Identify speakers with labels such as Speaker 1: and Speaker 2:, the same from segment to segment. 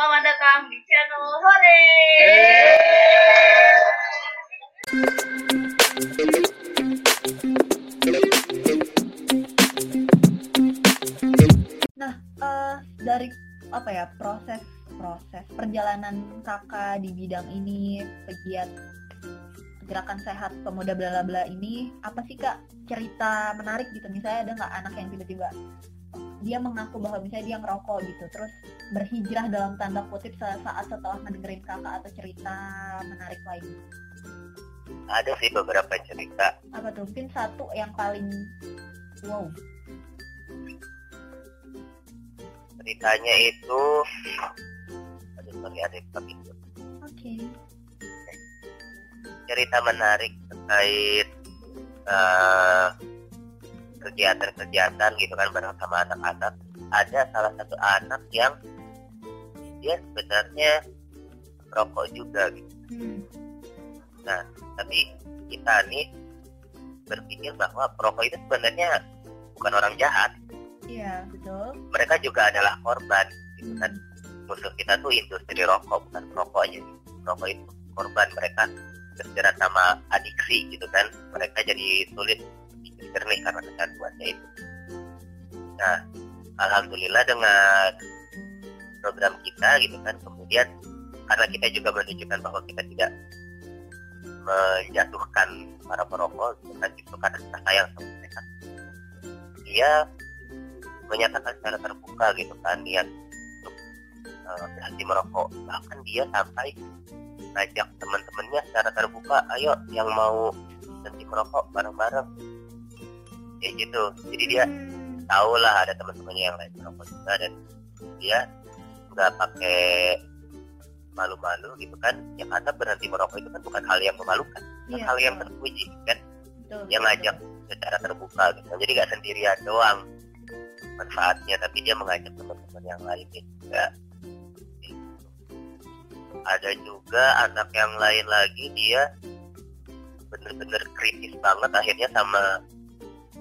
Speaker 1: selamat datang di channel Hore.
Speaker 2: Nah, eh, dari apa ya proses proses perjalanan kakak di bidang ini pegiat gerakan sehat pemuda bla bla bla ini apa sih kak cerita menarik gitu misalnya ada nggak anak yang tiba-tiba dia mengaku bahwa misalnya dia ngerokok gitu. Terus berhijrah dalam tanda kutip saat setelah mendengarin kakak atau cerita menarik lain.
Speaker 3: Ada sih beberapa cerita.
Speaker 2: Apa tuh? Mungkin satu yang paling wow.
Speaker 3: Ceritanya itu aduh sorry ada
Speaker 2: oke.
Speaker 3: Cerita menarik terkait eh, kegiatan-kegiatan gitu kan bareng sama anak-anak. Ada salah satu anak yang dia sebenarnya merokok juga gitu.
Speaker 2: Hmm.
Speaker 3: tapi kita nih berpikir bahwa perokok itu sebenarnya bukan orang jahat.
Speaker 2: Iya betul.
Speaker 3: Mereka juga adalah korban gitu kan. Musuh kita tuh industri rokok bukan rokoknya rokok itu korban mereka terjerat sama adiksi gitu kan. Mereka jadi sulit jernih karena kecanduannya itu. Nah alhamdulillah dengan program kita gitu kan kemudian karena kita juga menunjukkan bahwa kita tidak menjatuhkan para perokok gitu kan itu karena kita sayang sama mereka. Dia menyatakan secara terbuka gitu kan niat untuk uh, berhenti merokok. Bahkan dia sampai ngajak teman-temannya secara terbuka ayo yang mau berhenti merokok bareng-bareng kayak gitu. Jadi dia tahu lah ada teman-temannya yang lain merokok juga dan dia nggak pakai malu-malu gitu kan. Yang kata berhenti merokok itu kan bukan hal yang memalukan bukan
Speaker 2: Iya,
Speaker 3: hal yang terpuji kan.
Speaker 2: Betul,
Speaker 3: dia
Speaker 2: betul,
Speaker 3: ngajak secara terbuka gitu. Jadi nggak sendirian doang manfaatnya tapi dia mengajak teman-teman yang lainnya juga. Gitu. ada juga anak yang lain lagi dia bener-bener kritis banget akhirnya sama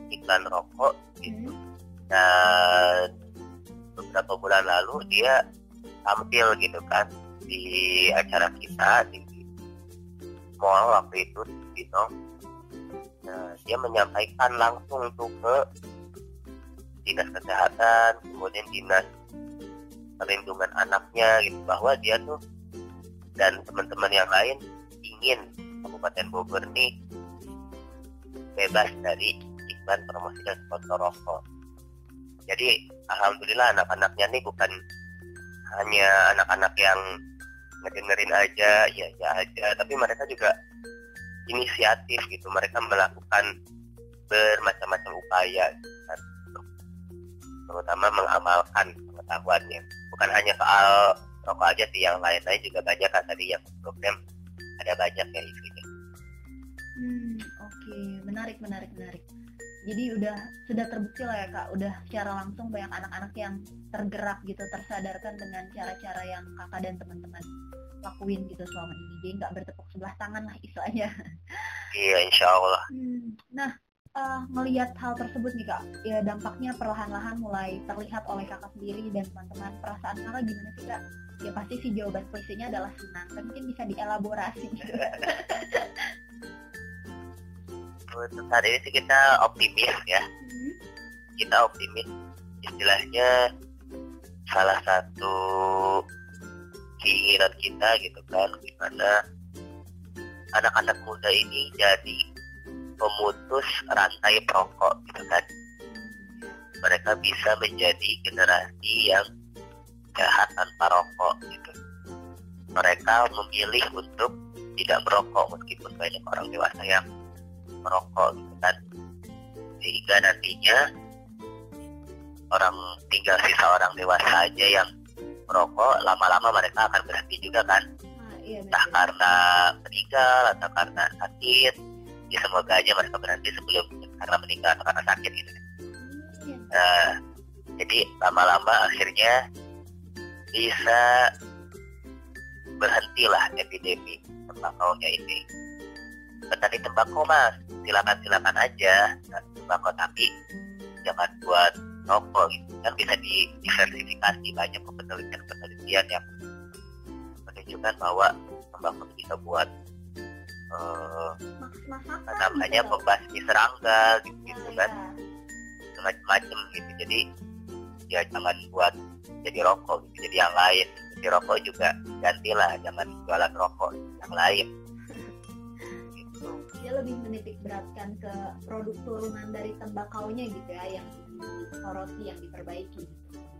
Speaker 3: iklan rokok gitu
Speaker 2: Hmm.
Speaker 3: dan beberapa bulan lalu dia tampil gitu kan di acara kita di mall waktu itu di Binong nah, dia menyampaikan langsung tuh ke dinas kesehatan kemudian dinas perlindungan anaknya gitu bahwa dia tuh dan teman-teman yang lain ingin Kabupaten Bogor nih bebas dari iklan promosi dan sponsor rokok. Jadi alhamdulillah anak-anaknya nih bukan hanya anak-anak yang ngedengerin aja ya ya aja tapi mereka juga inisiatif gitu. Mereka melakukan bermacam-macam upaya kan, terutama mengamalkan pengetahuannya. Bukan hanya soal rokok aja sih yang lain-lain juga banyak kan tadi yang program ada banyak ya isinya
Speaker 2: Hmm, oke, menarik, menarik, menarik. Jadi udah sudah terbukti lah ya kak, udah secara langsung banyak anak-anak yang tergerak gitu, tersadarkan dengan cara-cara yang kakak dan teman-teman lakuin gitu selama ini. Jadi nggak bertepuk sebelah tangan lah istilahnya.
Speaker 3: iya insya Allah
Speaker 2: Hmm, nah, eh, melihat hal tersebut nih kak, ya dampaknya perlahan-lahan mulai terlihat oleh kakak sendiri dan teman-teman. Perasaan kakak gimana sih kak? Ya pasti sih jawaban klise adalah senang, tapi mungkin bisa dielaborasi gitu.
Speaker 3: untuk saat ini sih kita optimis ya.
Speaker 2: Hmm,
Speaker 3: kita optimis. Istilahnya salah satu keinginan kita gitu kan gimana anak-anak muda ini jadi pemutus rantai perokok gitu kan. Mereka bisa menjadi generasi yang sehat tanpa rokok gitu. Mereka memilih untuk tidak merokok meskipun banyak orang dewasa yang merokok gitu kan sehingga nantinya orang tinggal sisa orang dewasa aja yang merokok lama-lama mereka akan berhenti juga kan
Speaker 2: Ah, iya
Speaker 3: entah
Speaker 2: betul.
Speaker 3: karena meninggal atau karena sakit ya semoga aja mereka berhenti sebelum karena meninggal atau karena sakit gitu
Speaker 2: Iya.
Speaker 3: nah jadi lama-lama akhirnya bisa berhentilah epidemi tembakaunya ini petani tembakau mas. Silakan silakan aja. Nah, tembakau tapi jangan buat rokok gitu. Kan bisa diversifikasi banyak penelitian penelitian yang menunjukkan bahwa tembakau bisa buat eh, apa namanya
Speaker 2: gitu.
Speaker 3: pembasmi serangga gitu, gitu kan. Macam-macam gitu. Jadi ya jangan buat jadi rokok gitu. Jadi yang lain jadi rokok juga gantilah. Jangan jualan rokok yang lain. gitu
Speaker 2: dia lebih menitik beratkan ke produk turunan dari tembakaunya gitu ya yang disoroti yang diperbaiki.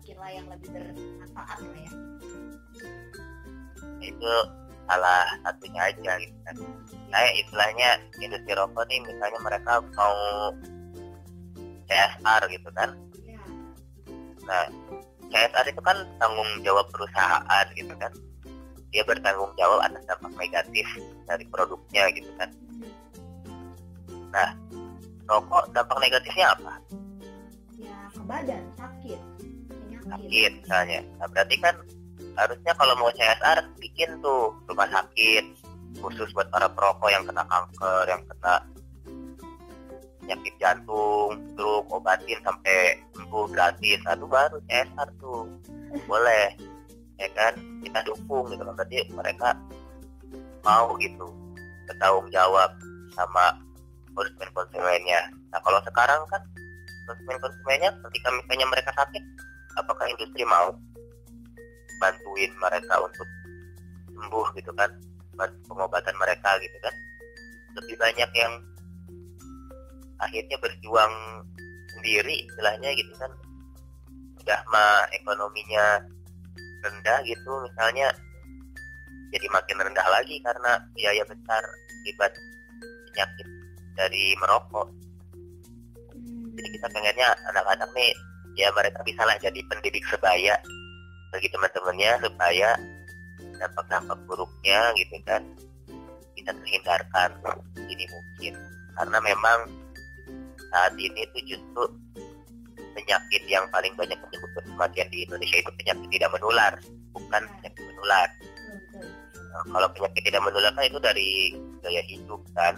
Speaker 2: Bikinlah yang lebih bermanfaat lah ya.
Speaker 3: Itu salah satunya aja gitu kan. Kayak istilahnya industri rokok nih misalnya mereka mau CSR gitu kan.
Speaker 2: Ya
Speaker 3: nah CSR itu kan tanggung jawab perusahaan gitu kan. Dia bertanggung jawab atas dampak negatif dari produknya gitu kan rokok dampak negatifnya apa?
Speaker 2: Ya ke badan sakit. Penyakit.
Speaker 3: Sakit misalnya. Nah berarti kan harusnya kalau mau CSR bikin tuh rumah sakit khusus buat para perokok yang kena kanker yang kena penyakit jantung stroke obatin sampai sembuh gratis. Nah itu baru CSR tuh. Boleh ya kan? Kita dukung gitu kan berarti mereka mau gitu bertanggung jawab sama konsumen konsumennya nah kalau sekarang kan konsumen konsumennya ketika misalnya mereka sakit apakah industri mau bantuin mereka untuk sembuh gitu kan? Pengobatan mereka gitu kan? Lebih banyak yang akhirnya berjuang sendiri istilahnya gitu kan? Udah mah ekonominya rendah gitu misalnya jadi makin rendah lagi karena biaya besar akibat penyakit dari merokok
Speaker 2: Hmm,
Speaker 3: jadi kita pengennya anak-anak nih ya mereka bisa lah jadi pendidik sebaya bagi teman-temannya supaya dampak-dampak buruknya gitu kan. Bisa terhindarkan ini mungkin. Karena memang saat ini tuh justru penyakit yang paling banyak menyebabkan kematian di Indonesia itu penyakit tidak menular bukan penyakit menular. Nah, kalau penyakit tidak menular kan itu dari gaya hidup kan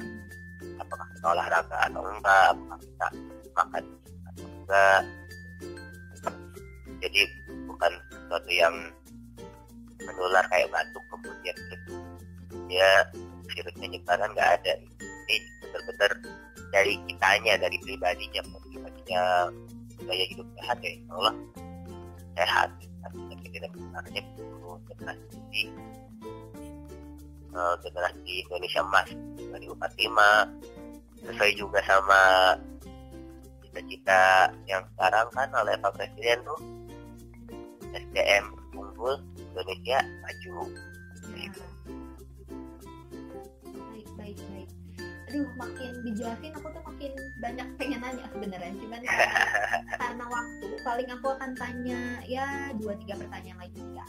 Speaker 3: apakah kita olahraga atau enggak apakah kita makan atau enggak jadi bukan sesuatu yang menular kayak batuk kemudian terus dia virus penyebaran nggak ada. Ini benar-benar dari kitanya dari pribadinya pribadinya gaya hidup sehat ya Allah sehat. Tapi penyakit tidak menularnya perlu generasi eh, generasi Indonesia emas 2045 sesuai juga sama cita-cita yang sekarang kan oleh Pak Presiden tuh. SDM unggul Indonesia maju.
Speaker 2: Ya. baik baik baik. Aduh makin dijelasin aku tuh makin banyak pengen nanya sebenarnya. Cuman karena, karena waktu paling aku akan tanya ya dua tiga pertanyaan lagi ya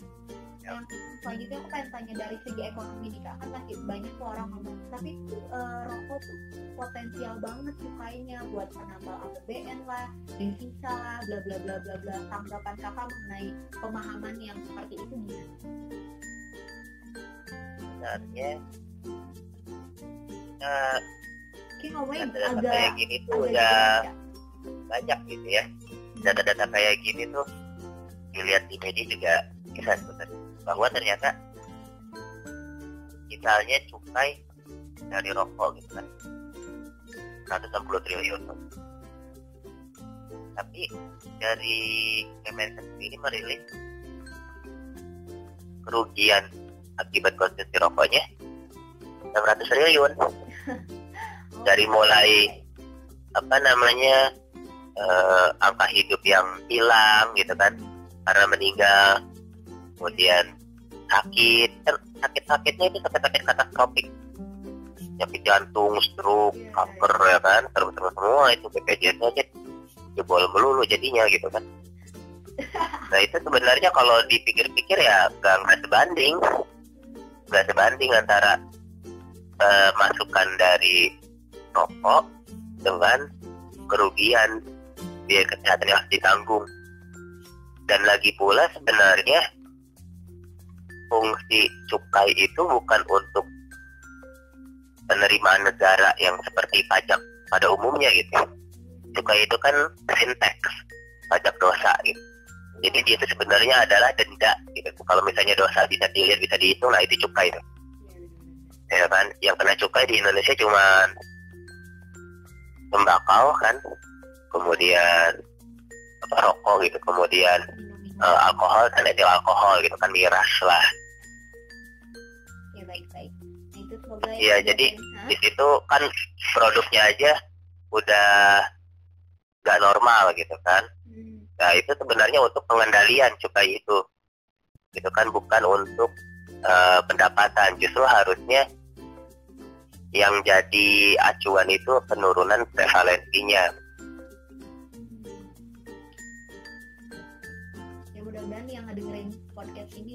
Speaker 2: yang selanjutnya aku pengen tanya dari segi ekonomi nih kak kan masih banyak orang ngomong tapi tuh eh, rokok tuh potensial banget sukainya buat penambal APBN lah devisa lah bla bla bla bla bla tanggapan kakak mengenai pemahaman yang seperti itu gimana?
Speaker 3: sebenarnya
Speaker 2: ngomongnya
Speaker 3: data-data
Speaker 2: agak
Speaker 3: kayak gini tuh udah
Speaker 2: Kak?
Speaker 3: banyak gitu ya data-data kayak gini tuh dilihat di media juga bisa sebenarnya bahwa ternyata misalnya cukai dari rokok gitu kan 160 triliun. Tapi dari Kemenkes sendiri merilis kerugian akibat konsumsi rokoknya 600 triliun. Dari mulai apa namanya eh, angka hidup yang hilang gitu kan karena meninggal kemudian sakit sakit-sakitnya itu sakit-sakit katastrofik penyakit jantung, stroke,
Speaker 2: Iya,
Speaker 3: kanker ya kan? Terus-terus semua itu BPJS aja jebol melulu jadinya gitu kan. Nah itu sebenarnya kalau dipikir-pikir ya nggak nggak sebanding. Nggak sebanding antara eh, masukan dari rokok dengan kerugian biaya kesehatan yang harus ditanggung. Dan lagi pula sebenarnya fungsi cukai itu bukan untuk penerimaan negara yang seperti pajak pada umumnya gitu cukai itu kan sin tax pajak dosa gitu. Jadi dia itu sebenarnya adalah denda gitu. Kalau misalnya dosa bisa dilihat bisa dihitung, nah itu cukai itu. Ya kan, yang kena cukai di Indonesia cuma tembakau kan, kemudian rokok gitu, kemudian eh, alkohol dan etil alkohol gitu kan miras lah. Iya,
Speaker 2: ada-
Speaker 3: jadi-
Speaker 2: Hah?
Speaker 3: Di situ kan produknya aja udah nggak normal gitu kan.
Speaker 2: Hmm.
Speaker 3: Nah itu sebenarnya untuk pengendalian cukai itu, gitu kan bukan untuk eh, pendapatan. Justru harusnya yang jadi acuan itu penurunan prevalensinya.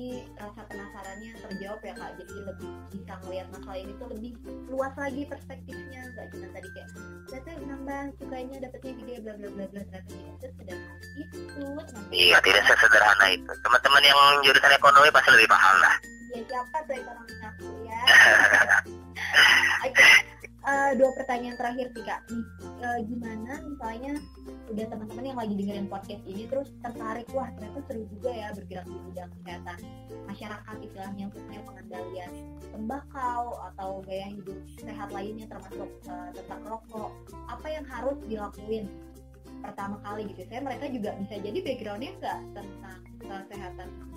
Speaker 2: Ini rasa penasarannya terjawab ya kak. Jadi lebih bisa ngelihat masalah ini tuh lebih luas lagi perspektifnya. Nggak cuma tadi kayak ternyata nambah cukainya dapetnya gede bla bla bla bla. Ternyata tidak sesederhana itu.
Speaker 3: Iya tidak sesederhana itu. Teman-teman yang jurusan ekonomi pasti lebih paham lah.
Speaker 2: ya siapa tuh ekonomi aku ya? Oke, eh, dua pertanyaan terakhir sih kak. Nih, eh, gimana misalnya udah teman-teman yang lagi dengerin podcast ini terus tertarik, wah ternyata seru juga ya bergerak di bidang kesehatan masyarakat istilahnya khususnya pengendalian tembakau atau gaya hidup sehat lainnya termasuk eh, tentang rokok. Apa yang harus dilakuin pertama kali gitu? Saya mereka juga bisa jadi backgroundnya nggak tentang kesehatan sehat.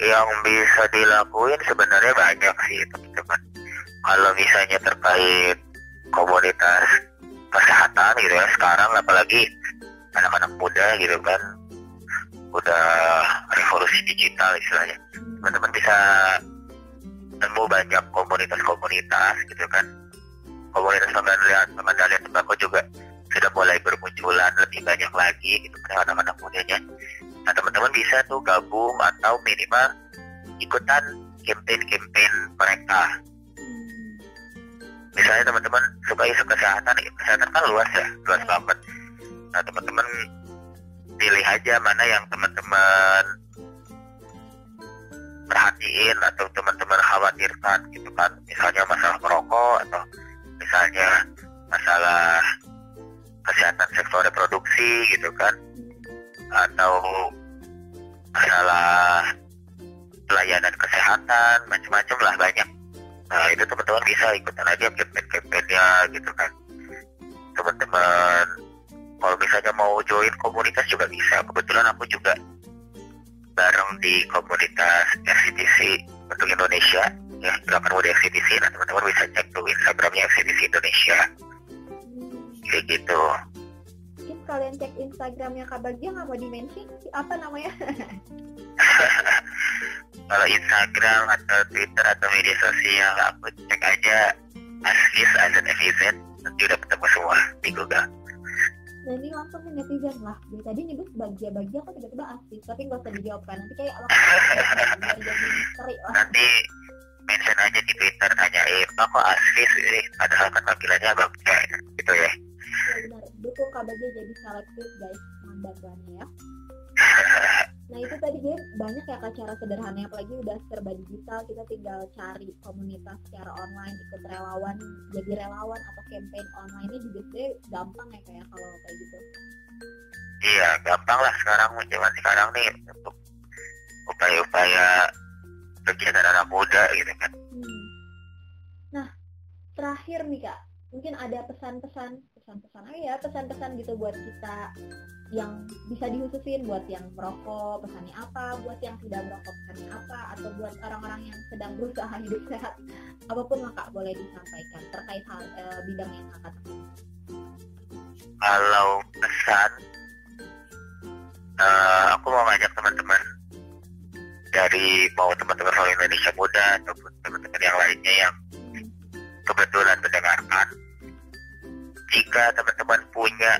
Speaker 3: Yang bisa dilakuin sebenarnya banyak sih teman-teman. Kalau misalnya terkait komunitas kesehatan gitu ya sekarang apalagi anak-anak muda gitu kan udah revolusi digital istilahnya. Teman-teman bisa nemu banyak komunitas-komunitas gitu kan. Komunitas pengendalian pengendalian tembakau juga sudah mulai bermunculan lebih banyak lagi gitu kan anak-anak mudanya nah teman-teman bisa tuh gabung atau minimal ikutan campaign-campaign mereka. Misalnya teman-teman suka isu kesehatan kesehatan kan luas ya luas
Speaker 2: Hmm.
Speaker 3: banget. Nah teman-teman pilih aja mana yang teman-teman perhatiin atau teman-teman khawatirkan gitu kan. Misalnya masalah merokok atau misalnya masalah kesehatan seksual reproduksi gitu kan kayak gitu
Speaker 2: Mungkin kalian cek Instagramnya Kak Bagja nggak mau dimention apa namanya?
Speaker 3: kalau Instagram atau Twitter atau media sosial aku cek aja Askis Azan FIZ nanti udah ketemu semua di Google
Speaker 2: Nah ini langsung netizen lah. Dari tadi nyebut Bagja-Bagja kok tiba-tiba asik. Tapi nggak usah dijawabkan. Nanti kayak Allah jadi misteri lah.
Speaker 3: nanti mention aja di Twitter tanyain oh, kok Askis ini padahal kan panggilannya Bagja gitu ya
Speaker 2: Ya benar. Dukung Kak Bagja jadi selektif guys. Mandagannya ya. Nah itu tadi dia banyak ya kak cara sederhana apalagi udah serba digital kita tinggal cari komunitas secara online ikut relawan jadi relawan atau campaign online ini juga sebenarnya gampang ya kayak kalau kayak gitu.
Speaker 3: iya gampang lah sekarang zaman sekarang nih untuk upaya-upaya kegiatan anak muda gitu kan
Speaker 2: Hmm. Nah, terakhir nih kak, mungkin ada pesan-pesan, pesan-pesan aja ya, pesan-pesan gitu buat kita yang bisa dihususin buat yang merokok, pesannya apa, buat yang tidak merokok, pesannya apa, atau buat orang-orang yang sedang berusaha hidup sehat, apa pun lah kak boleh disampaikan terkait hal eh, bidang yang kakak
Speaker 3: kalau pesan eh, aku mau ngajak teman-teman dari mau teman-teman Indonesia muda ataupun teman-teman yang lainnya yang kebetulan mendengarkan jika teman-teman punya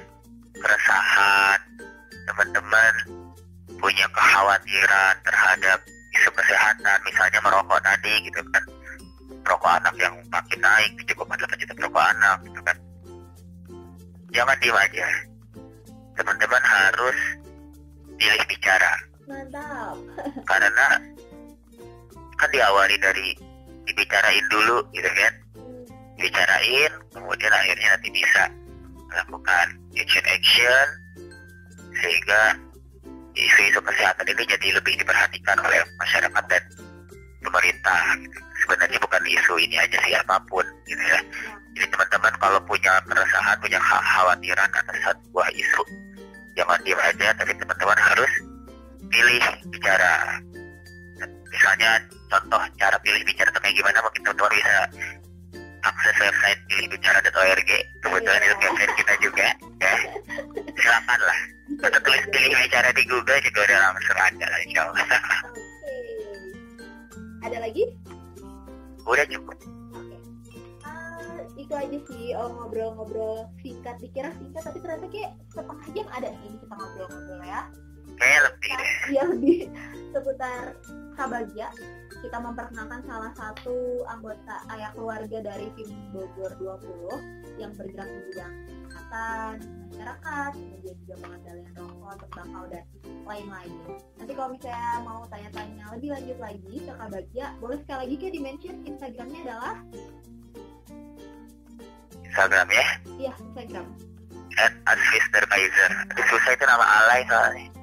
Speaker 3: keresahan teman-teman punya kekhawatiran terhadap isu kesehatan misalnya merokok tadi gitu kan. Merokok anak yang makin naik 7,8 juta merokok anak gitu kan. Jangan diem aja. Teman-teman harus pilih bicara.
Speaker 2: Mantap.
Speaker 3: karena kan diawali dari dibicarain dulu gitu kan Dibicarain kemudian akhirnya nanti bisa melakukan action-action sehingga isu-isu kesehatan ini jadi lebih diperhatikan oleh masyarakat dan pemerintah. Sebenarnya bukan isu ini aja sih apa pun, gitu ya. Jadi teman-teman kalau punya keresahan, punya kekhawatiran atas sebuah isu, jangan diam aja, tapi teman-teman harus pilih bicara. Misalnya contoh cara pilih bicara itu kayak gimana, mungkin teman-teman bisa akses website pilihbicara.org kebetulan itu website kita juga ya. Silakan lah. Atau tulis pilih bicara di Google juga udah langsung ada lah insya Allah.
Speaker 2: Oke. Ada lagi?
Speaker 3: udah cukup.
Speaker 2: Oke. Ah, itu aja sih oh, ngobrol-ngobrol singkat. Dikira singkat tapi ternyata kayak setengah jam ada sih kita ngobrol-ngobrol ya.
Speaker 3: Kayaknya lebih deh.
Speaker 2: Yang di seputar Kabagya kita memperkenalkan salah satu anggota ayah keluarga dari tim Bogor 20 yang bergerak di bidang kesehatan masyarakat kemudian juga pengendalian rokok tembakau dan lain-lain. Nanti kalau misalnya mau tanya-tanya lebih lanjut lagi ke Kabagya boleh sekali lagi ke dimension Instagramnya adalah?
Speaker 3: Instagram ya?
Speaker 2: Iya Instagram.
Speaker 3: At Advis susah itu nama alay soalnya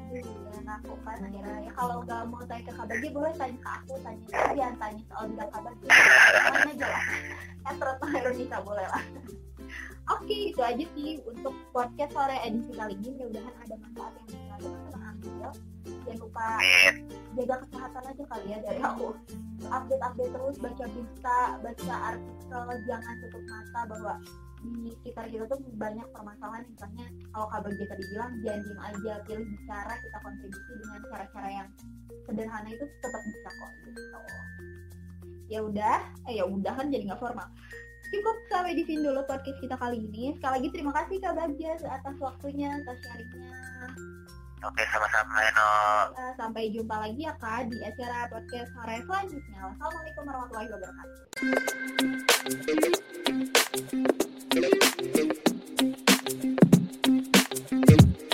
Speaker 2: Kabagya boleh tanya ke aku, tanya ke dia, tanya soal bidang Kabagya. Mana aja lah. Retno Ironika boleh lah. Oke, itu aja sih untuk podcast sore edisi kali ini. Mudah-mudahan ada manfaat yang bisa teman-teman ambil. Jangan lupa jaga kesehatan aja kali ya dari aku. Update-update terus, baca berita, baca artikel, jangan tutup mata bahwa di sekitar kita tuh banyak permasalahan misalnya kalau kabar kita dibilang jangan diem aja pilih bicara kita kontribusi dengan cara-cara yang sederhana itu tetap bisa kok gitu. Ya udah eh ya udah kan jadi nggak formal. Cukup sampai di sini dulu podcast kita kali ini. Sekali lagi terima kasih kak Bagja atas waktunya atas sharingnya.
Speaker 3: Oke sama-sama Eno
Speaker 2: Eh, sampai jumpa lagi ya kak di acara podcast sore selanjutnya. Wassalamualaikum warahmatullahi wabarakatuh Thank you.